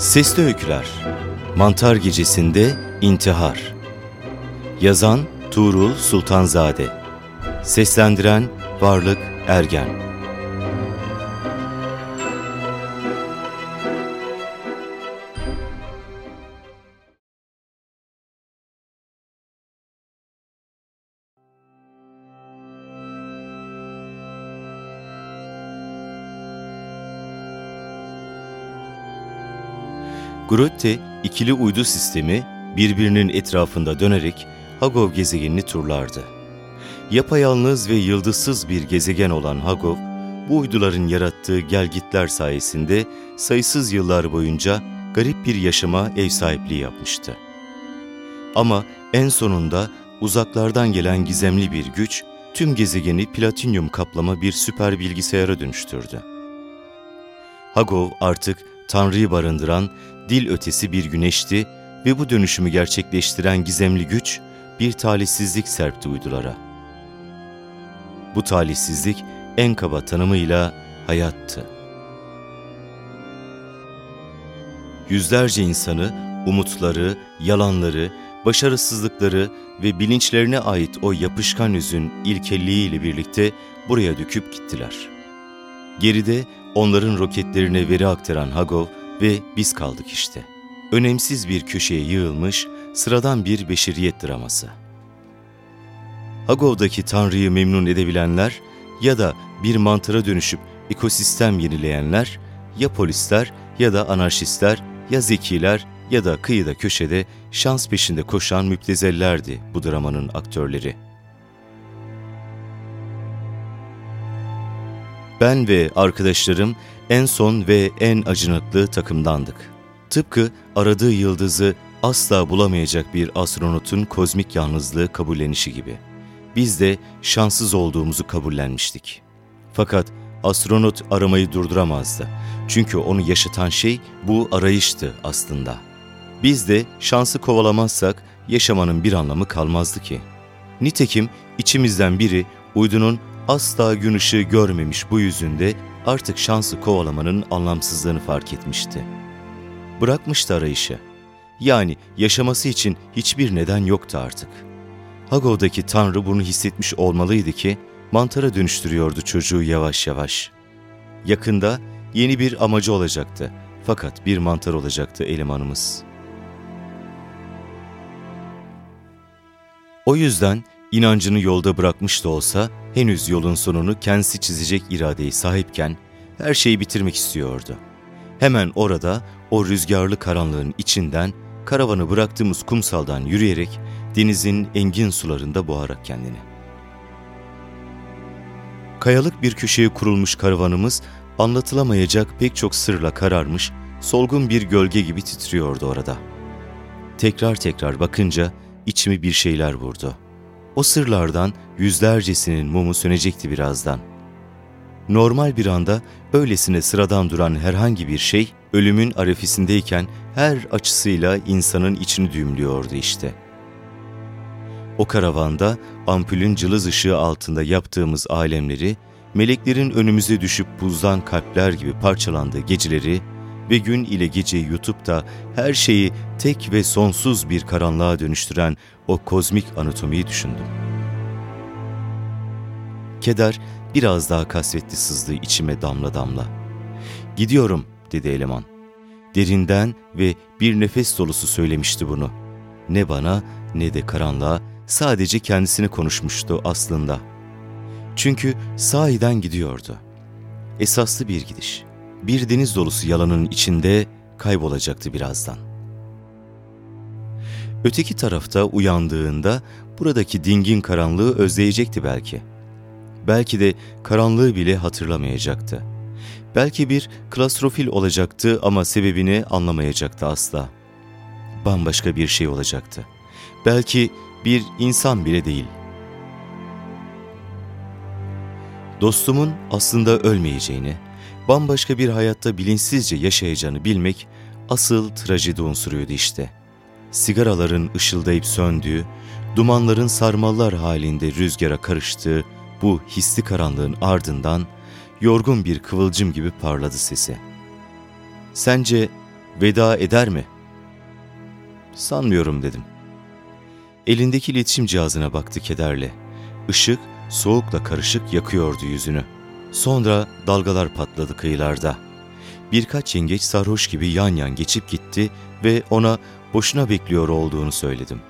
Sesli Öyküler Mantar Gecesi'nde İntihar. Yazan Tuğrul Sultanzade. Seslendiren Varlık Ergen Grotte ikili uydu sistemi birbirinin etrafında dönerek Hagov gezegenini turlardı. Yapayalnız ve yıldızsız bir gezegen olan Hagov, bu uyduların yarattığı gelgitler sayesinde sayısız yıllar boyunca garip bir yaşama ev sahipliği yapmıştı. Ama en sonunda uzaklardan gelen gizemli bir güç, tüm gezegeni platinyum kaplama bir süper bilgisayara dönüştürdü. Hagov artık Tanrı'yı barındıran dil ötesi bir güneşti ve bu dönüşümü gerçekleştiren gizemli güç bir talihsizlik serpti uydulara. Bu talihsizlik en kaba tanımıyla hayattı. Yüzlerce insanı, umutları, yalanları, başarısızlıkları ve bilinçlerine ait o yapışkan yüzün ilkelliğiyle birlikte buraya döküp gittiler. Geride onların roketlerine veri aktaran Hagov ve biz kaldık işte. Önemsiz bir köşeye yığılmış, sıradan bir beşeriyet draması. Hagov'daki Tanrı'yı memnun edebilenler ya da bir mantara dönüşüp ekosistem yenileyenler, ya polisler ya da anarşistler ya zekiler ya da kıyıda köşede şans peşinde koşan müptezellerdi bu dramanın aktörleri. Ben ve arkadaşlarım en son ve en acınaklı takımdandık. Tıpkı aradığı yıldızı asla bulamayacak bir astronotun kozmik yalnızlığı kabullenişi gibi. Biz de şanssız olduğumuzu kabullenmiştik. Fakat astronot aramayı durduramazdı. Çünkü onu yaşatan şey bu arayıştı aslında. Biz de şansı kovalamazsak yaşamanın bir anlamı kalmazdı ki. Nitekim içimizden biri uydunun asla gün ışığı görmemiş bu yüzünde artık şansı kovalamanın anlamsızlığını fark etmişti. Bırakmıştı arayışı. Yani yaşaması için hiçbir neden yoktu artık. Hagov'daki Tanrı bunu hissetmiş olmalıydı ki mantara dönüştürüyordu çocuğu yavaş yavaş. Yakında yeni bir amacı olacaktı fakat bir mantar olacaktı elemanımız. O yüzden inancını yolda bırakmış da olsa henüz yolun sonunu kendisi çizecek iradeyi sahipken her şeyi bitirmek istiyordu. Hemen orada o rüzgarlı karanlığın içinden karavanı bıraktığımız kumsaldan yürüyerek denizin engin sularında boğarak kendini. Kayalık bir köşeye kurulmuş karavanımız anlatılamayacak pek çok sırla kararmış, solgun bir gölge gibi titriyordu orada. Tekrar tekrar bakınca içimi bir şeyler vurdu.'' O sırlardan yüzlercesinin mumu sönecekti birazdan. Normal bir anda öylesine sıradan duran herhangi bir şey, ölümün arefisindeyken her açısıyla insanın içini düğümlüyordu işte. O karavanda ampulün cılız ışığı altında yaptığımız alemleri, meleklerin önümüze düşüp buzdan kalpler gibi parçalandığı geceleri ve gün ile geceyi yutup da her şeyi tek ve sonsuz bir karanlığa dönüştüren o kozmik anatomiyi düşündüm. Keder biraz daha kasvetli sızdı içime damla damla. Gidiyorum dedi eleman. Derinden ve bir nefes dolusu söylemişti bunu. Ne bana ne de karanlığa sadece kendisini konuşmuştu aslında. Çünkü sahiden gidiyordu. Esaslı bir gidiş bir deniz dolusu yalanın içinde kaybolacaktı birazdan. Öteki tarafta uyandığında buradaki dingin karanlığı özleyecekti belki. Belki de karanlığı bile hatırlamayacaktı. Belki bir klastrofil olacaktı ama sebebini anlamayacaktı asla. Bambaşka bir şey olacaktı. Belki bir insan bile değil. Dostumun aslında ölmeyeceğini, bambaşka bir hayatta bilinçsizce yaşayacağını bilmek asıl trajedi unsuruydu işte. Sigaraların ışıldayıp söndüğü, dumanların sarmallar halinde rüzgara karıştığı bu hisli karanlığın ardından yorgun bir kıvılcım gibi parladı sesi. Sence veda eder mi? Sanmıyorum dedim. Elindeki iletişim cihazına baktı kederle. Işık soğukla karışık yakıyordu yüzünü. Sonra dalgalar patladı kıyılarda. Birkaç yengeç sarhoş gibi yan yan geçip gitti ve ona boşuna bekliyor olduğunu söyledim.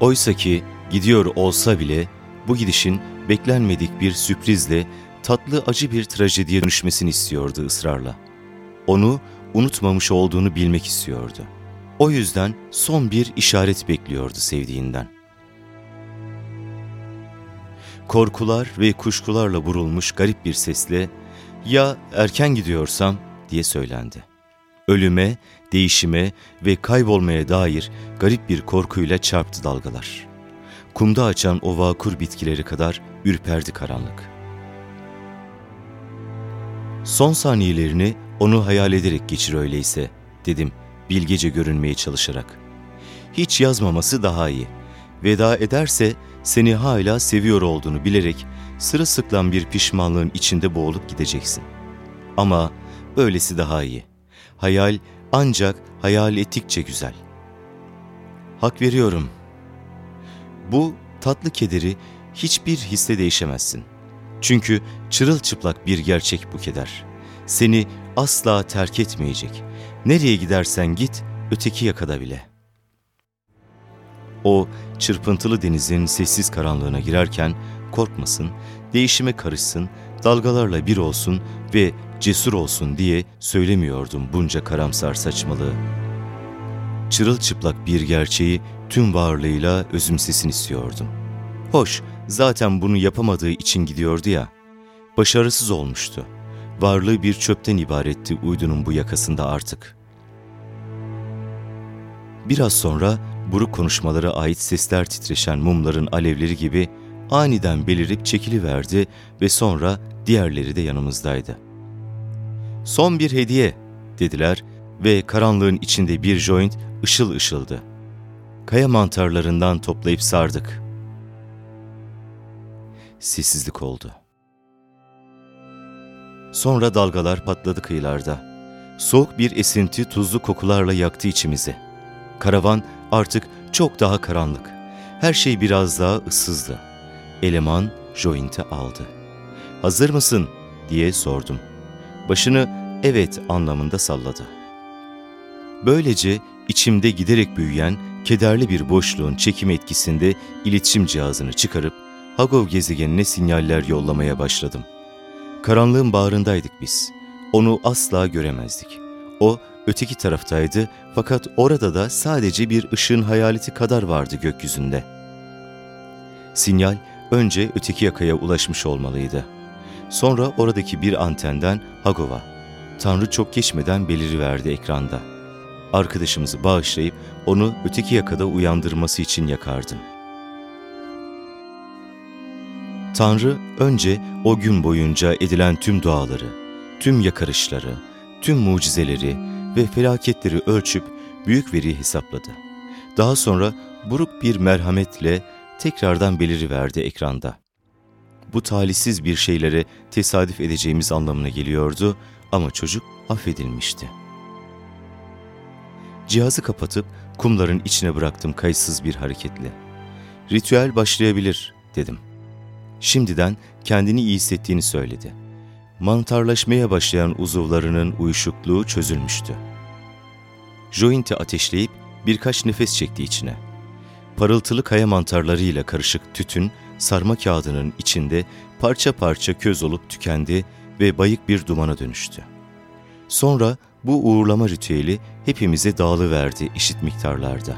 Oysa ki gidiyor olsa bile bu gidişin beklenmedik bir sürprizle tatlı acı bir trajediye dönüşmesini istiyordu ısrarla. Onu unutmamış olduğunu bilmek istiyordu. O yüzden son bir işaret bekliyordu sevdiğinden. Korkular ve kuşkularla vurulmuş garip bir sesle ''Ya erken gidiyorsam?'' diye söylendi. Ölüme, değişime ve kaybolmaya dair garip bir korkuyla çarptı dalgalar. Kumda açan o vakur bitkileri kadar ürperdi karanlık. Son saniyelerini onu hayal ederek geçir öyleyse, dedim bilgece görünmeye çalışarak. Hiç yazmaması daha iyi. Veda ederse seni hala seviyor olduğunu bilerek sırılsıklam bir pişmanlığın içinde boğulup gideceksin. Ama böylesi daha iyi. Hayal ancak hayal ettikçe güzel. Hak veriyorum. Bu tatlı kederi hiçbir hisse değişemezsin. Çünkü çırılçıplak bir gerçek bu keder. Seni asla terk etmeyecek. Nereye gidersen git, öteki yakada bile. O, çırpıntılı denizin sessiz karanlığına girerken korkmasın, değişime karışsın, dalgalarla bir olsun ve cesur olsun diye söylemiyordum bunca karamsar saçmalığı. Çırılçıplak bir gerçeği tüm varlığıyla özümsesin istiyordum. Hoş, zaten bunu yapamadığı için gidiyordu ya. Başarısız olmuştu. Varlığı bir çöpten ibaretti uydunun bu yakasında artık. Biraz sonra buruk konuşmalara ait sesler titreşen mumların alevleri gibi aniden belirip çekiliverdi ve sonra diğerleri de yanımızdaydı. Son bir hediye dediler ve karanlığın içinde bir joint ışıl ışıldı. Kaya mantarlarından toplayıp sardık. Sessizlik oldu. Sonra dalgalar patladı kıyılarda. Soğuk bir esinti tuzlu kokularla yaktı içimizi. Karavan artık çok daha karanlık. Her şey biraz daha ıssızdı. Eleman jointi aldı. ''Hazır mısın?'' diye sordum. Başını evet anlamında salladı. Böylece içimde giderek büyüyen kederli bir boşluğun çekim etkisinde iletişim cihazını çıkarıp Hagov gezegenine sinyaller yollamaya başladım. Karanlığın bağrındaydık biz. Onu asla göremezdik. O öteki taraftaydı fakat orada da sadece bir ışığın hayaleti kadar vardı gökyüzünde. Sinyal önce öteki yakaya ulaşmış olmalıydı. Sonra oradaki bir antenden Hagov'a. Tanrı çok geçmeden beliriverdi ekranda. Arkadaşımızı bağışlayıp onu öteki yakada uyandırması için yakardım. Tanrı önce o gün boyunca edilen tüm duaları, tüm yakarışları, tüm mucizeleri ve felaketleri ölçüp büyük veri hesapladı. Daha sonra buruk bir merhametle tekrardan beliriverdi ekranda. Bu talihsiz bir şeylere tesadüf edeceğimiz anlamına geliyordu ama çocuk affedilmişti. Cihazı kapatıp kumların içine bıraktım kayıtsız bir hareketle. Ritüel başlayabilir dedim. Şimdiden kendini iyi hissettiğini söyledi. Mantarlaşmaya başlayan uzuvlarının uyuşukluğu çözülmüştü. Joint'i ateşleyip birkaç nefes çekti içine. Parıltılı kaya mantarlarıyla karışık tütün, sarma kağıdının içinde parça parça köz olup tükendi ve bayık bir dumana dönüştü. Sonra bu uğurlama ritüeli hepimize dağılıverdi eşit miktarlarda.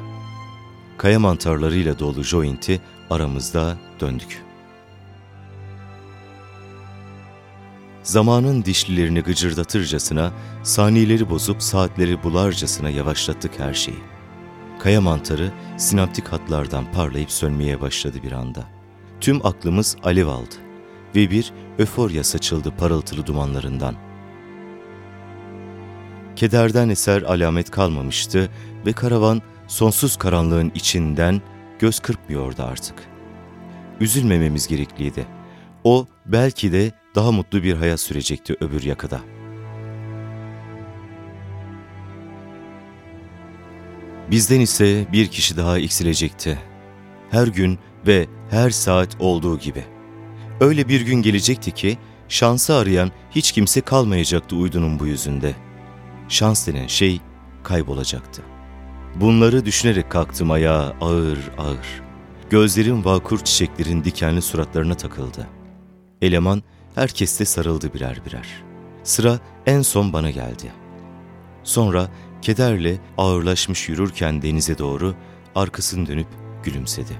Kaya mantarlarıyla dolu jointi aramızda döndük. Zamanın dişlilerini gıcırdatırcasına, saniyeleri bozup saatleri bularcasına yavaşlattık her şeyi. Kaya mantarı sinaptik hatlardan parlayıp sönmeye başladı bir anda. Tüm aklımız alev aldı ve bir öforya saçıldı parıltılı dumanlarından. Kederden eser alamet kalmamıştı ve karavan sonsuz karanlığın içinden göz kırpmıyordu artık. Üzülmememiz gerekliydi. O belki de daha mutlu bir hayat sürecekti öbür yakada. Bizden ise bir kişi daha eksilecekti. Her gün ve her saat olduğu gibi. Öyle bir gün gelecekti ki şansı arayan hiç kimse kalmayacaktı uydunun bu yüzünde. Şans denen şey kaybolacaktı. Bunları düşünerek kalktım ayağa ağır ağır. Gözlerim vakur çiçeklerin dikenli suratlarına takıldı. Eleman herkeste sarıldı birer birer. Sıra en son bana geldi. Sonra kederle ağırlaşmış yürürken denize doğru arkasını dönüp gülümsedi.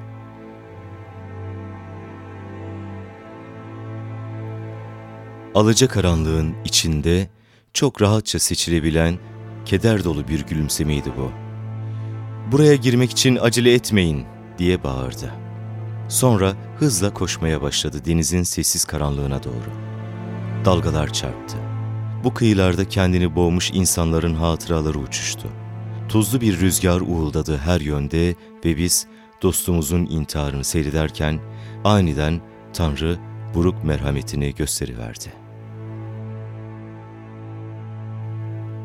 Alacakaranlığın içinde çok rahatça seçilebilen keder dolu bir gülümsemeydi bu. Buraya girmek için acele etmeyin diye bağırdı. Sonra hızla koşmaya başladı denizin sessiz karanlığına doğru. Dalgalar çarptı. Bu kıyılarda kendini boğmuş insanların hatıraları uçuştu. Tuzlu bir rüzgar uğuldadı her yönde ve biz dostumuzun intiharını seyrederken aniden Tanrı buruk merhametini gösteriverdi.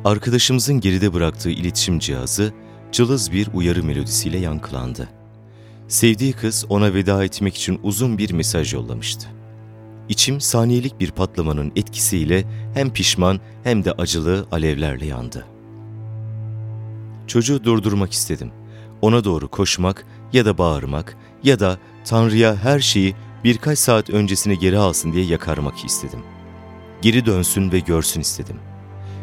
Arkadaşımızın geride bıraktığı iletişim cihazı cılız bir uyarı melodisiyle yankılandı. Sevdiği kız ona veda etmek için uzun bir mesaj yollamıştı. İçim saniyelik bir patlamanın etkisiyle hem pişman hem de acılı alevlerle yandı. Çocuğu durdurmak istedim. Ona doğru koşmak ya da bağırmak ya da Tanrı'ya her şeyi birkaç saat öncesine geri alsın diye yakarmak istedim. Geri dönsün ve görsün istedim.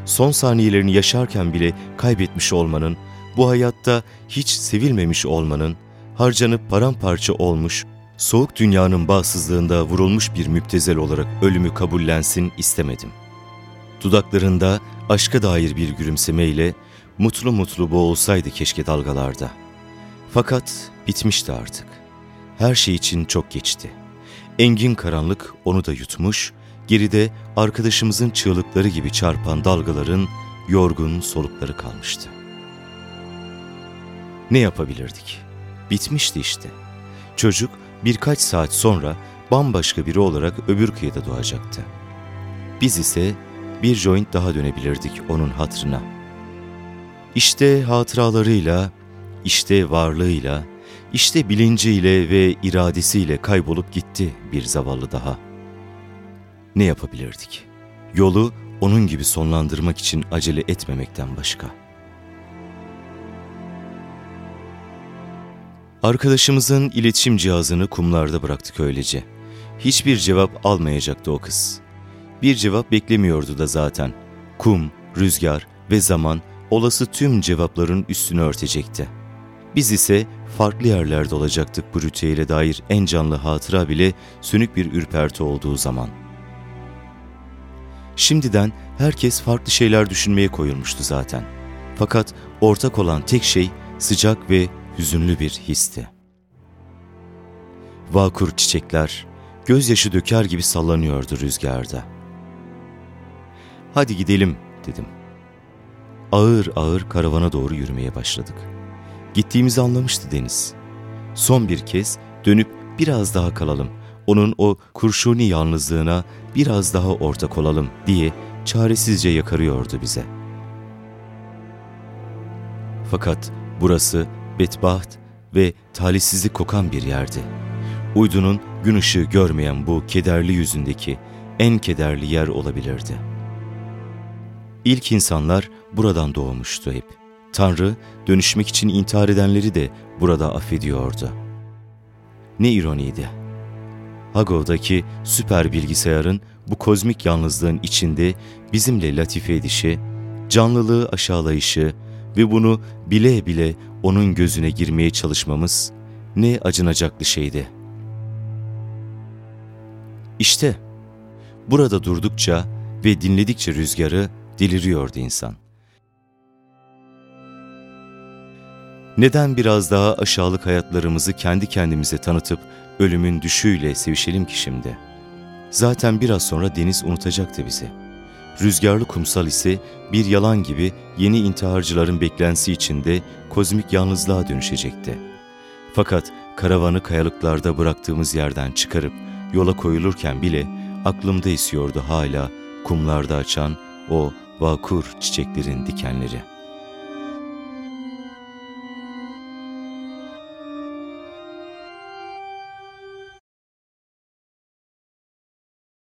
Son saniyelerini yaşarken bile kaybetmiş olmanın, bu hayatta hiç sevilmemiş olmanın, harcanıp paramparça olmuş, soğuk dünyanın bağsızlığında vurulmuş bir müptezel olarak ölümü kabullensin istemedim. Dudaklarında aşka dair bir gülümsemeyle mutlu mutlu boğulsaydı keşke dalgalarda. Fakat bitmişti artık. Her şey için çok geçti. Engin karanlık onu da yutmuş, geride arkadaşımızın çığlıkları gibi çarpan dalgaların yorgun solukları kalmıştı. Ne yapabilirdik? Bitmişti işte. Çocuk birkaç saat sonra bambaşka biri olarak öbür kıyıda doğacaktı. Biz ise bir joint daha dönebilirdik onun hatrına. İşte hatıralarıyla, işte varlığıyla, işte bilinciyle ve iradesiyle kaybolup gitti bir zavallı daha. Ne yapabilirdik? Yolu onun gibi sonlandırmak için acele etmemekten başka.'' Arkadaşımızın iletişim cihazını kumlarda bıraktık öylece. Hiçbir cevap almayacaktı o kız. Bir cevap beklemiyordu da zaten. Kum, rüzgar ve zaman olası tüm cevapların üstünü örtecekti. Biz ise farklı yerlerde olacaktık bu ritüele dair en canlı hatıra bile sönük bir ürperti olduğu zaman. Şimdiden herkes farklı şeyler düşünmeye koyulmuştu zaten. Fakat ortak olan tek şey sıcak ve hüzünlü bir histi. Vakur çiçekler gözyaşı döker gibi sallanıyordu rüzgarda. Hadi gidelim dedim. Ağır ağır karavana doğru yürümeye başladık. Gittiğimizi anlamıştı Deniz. Son bir kez dönüp biraz daha kalalım, onun o kurşuni yalnızlığına biraz daha ortak olalım diye çaresizce yakarıyordu bize. Fakat burası bedbaht ve talihsizlik kokan bir yerdi. Uydunun gün ışığı görmeyen bu kederli yüzündeki en kederli yer olabilirdi. İlk insanlar buradan doğmuştu hep. Tanrı dönüşmek için intihar edenleri de burada affediyordu. Ne ironiydi. Hagov'daki süper bilgisayarın bu kozmik yalnızlığın içinde bizimle latife edişi, canlılığı aşağılayışı ve bunu bile bile onun gözüne girmeye çalışmamız ne acınacaklı şeydi. İşte burada durdukça ve dinledikçe rüzgarı deliriyordu insan. Neden biraz daha aşağılık hayatlarımızı kendi kendimize tanıtıp ölümün düşüğüyle sevişelim ki şimdi? Zaten biraz sonra deniz unutacaktı bizi.'' Rüzgarlı kumsal ise bir yalan gibi yeni intiharcıların beklentisi içinde kozmik yalnızlığa dönüşecekti. Fakat karavanı kayalıklarda bıraktığımız yerden çıkarıp yola koyulurken bile aklımda esiyordu hala kumlarda açan o vakur çiçeklerin dikenleri.''